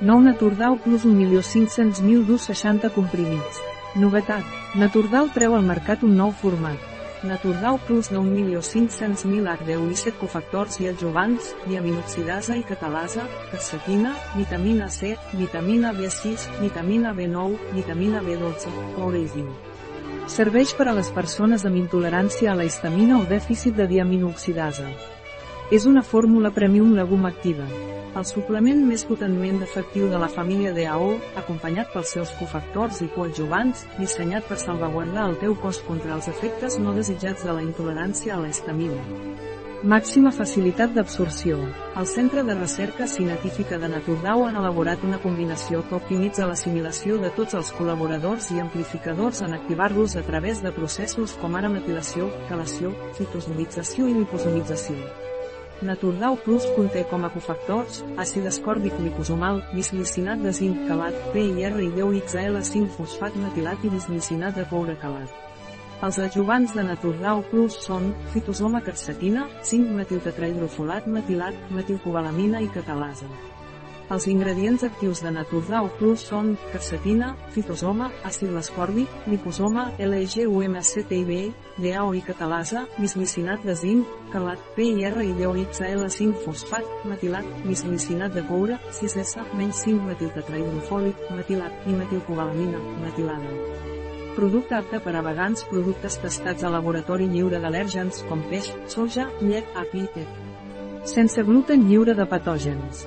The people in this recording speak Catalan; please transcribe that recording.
Nou Naturdau plus 1.500.000 d'ús 60 comprimits. Novetat. Naturdal treu al mercat un nou format. Naturdau plus 9.500.000 H10 i 7 cofactors i adjuvants, diaminoxidasa i catalasa, quercetina, vitamina C, vitamina B6, vitamina B9, vitamina B12, coure i zinc. Serveix per a les persones amb intolerància a la histamina o dèficit de diaminoxidasa. És una fórmula premium legum activa. El suplement més potentment efectiu de la família DAO, acompanyat pels seus cofactors i coadjuvants, dissenyat per salvaguardar el teu cos contra els efectes no desitjats de la intolerància a l'estamina. Màxima facilitat d'absorció. El Centre de Recerca Científica de Naturdau han elaborat una combinació que optimitza l'assimilació de tots els col·laboradors i amplificadors en activar-los a través de processos com ara metilació, calació, fitosomització i liposomització. Naturdau Plus conté com a cofactors, àcid escòrbic liposomal, bisglicinat de zinc calat, PIR i 10XL5-fosfat metilat i bisglicinat de coure calat. Els adjuvants de Naturdau Plus són, fitosoma quercetina, 5-metiltetrahidrofolat metilat, metilcobalamina i catalasa. Els ingredients actius de Naturdau Plus són quercetina, fitosoma, àcid ascòrbic, liposoma, LGUMCTIB, DAO i catalasa, bisglicinat de zinc, calat, PIR i DOXL5-fosfat, metilat, bisglicinat de coure, 6S, menys 5-metiltetrahidrofòlic, metilat i metilcobalamina, metilada. Producte apte per a vegans productes testats a laboratori lliure d'al·lèrgens com peix, soja, llet, api, etc. Sense gluten lliure de patògens.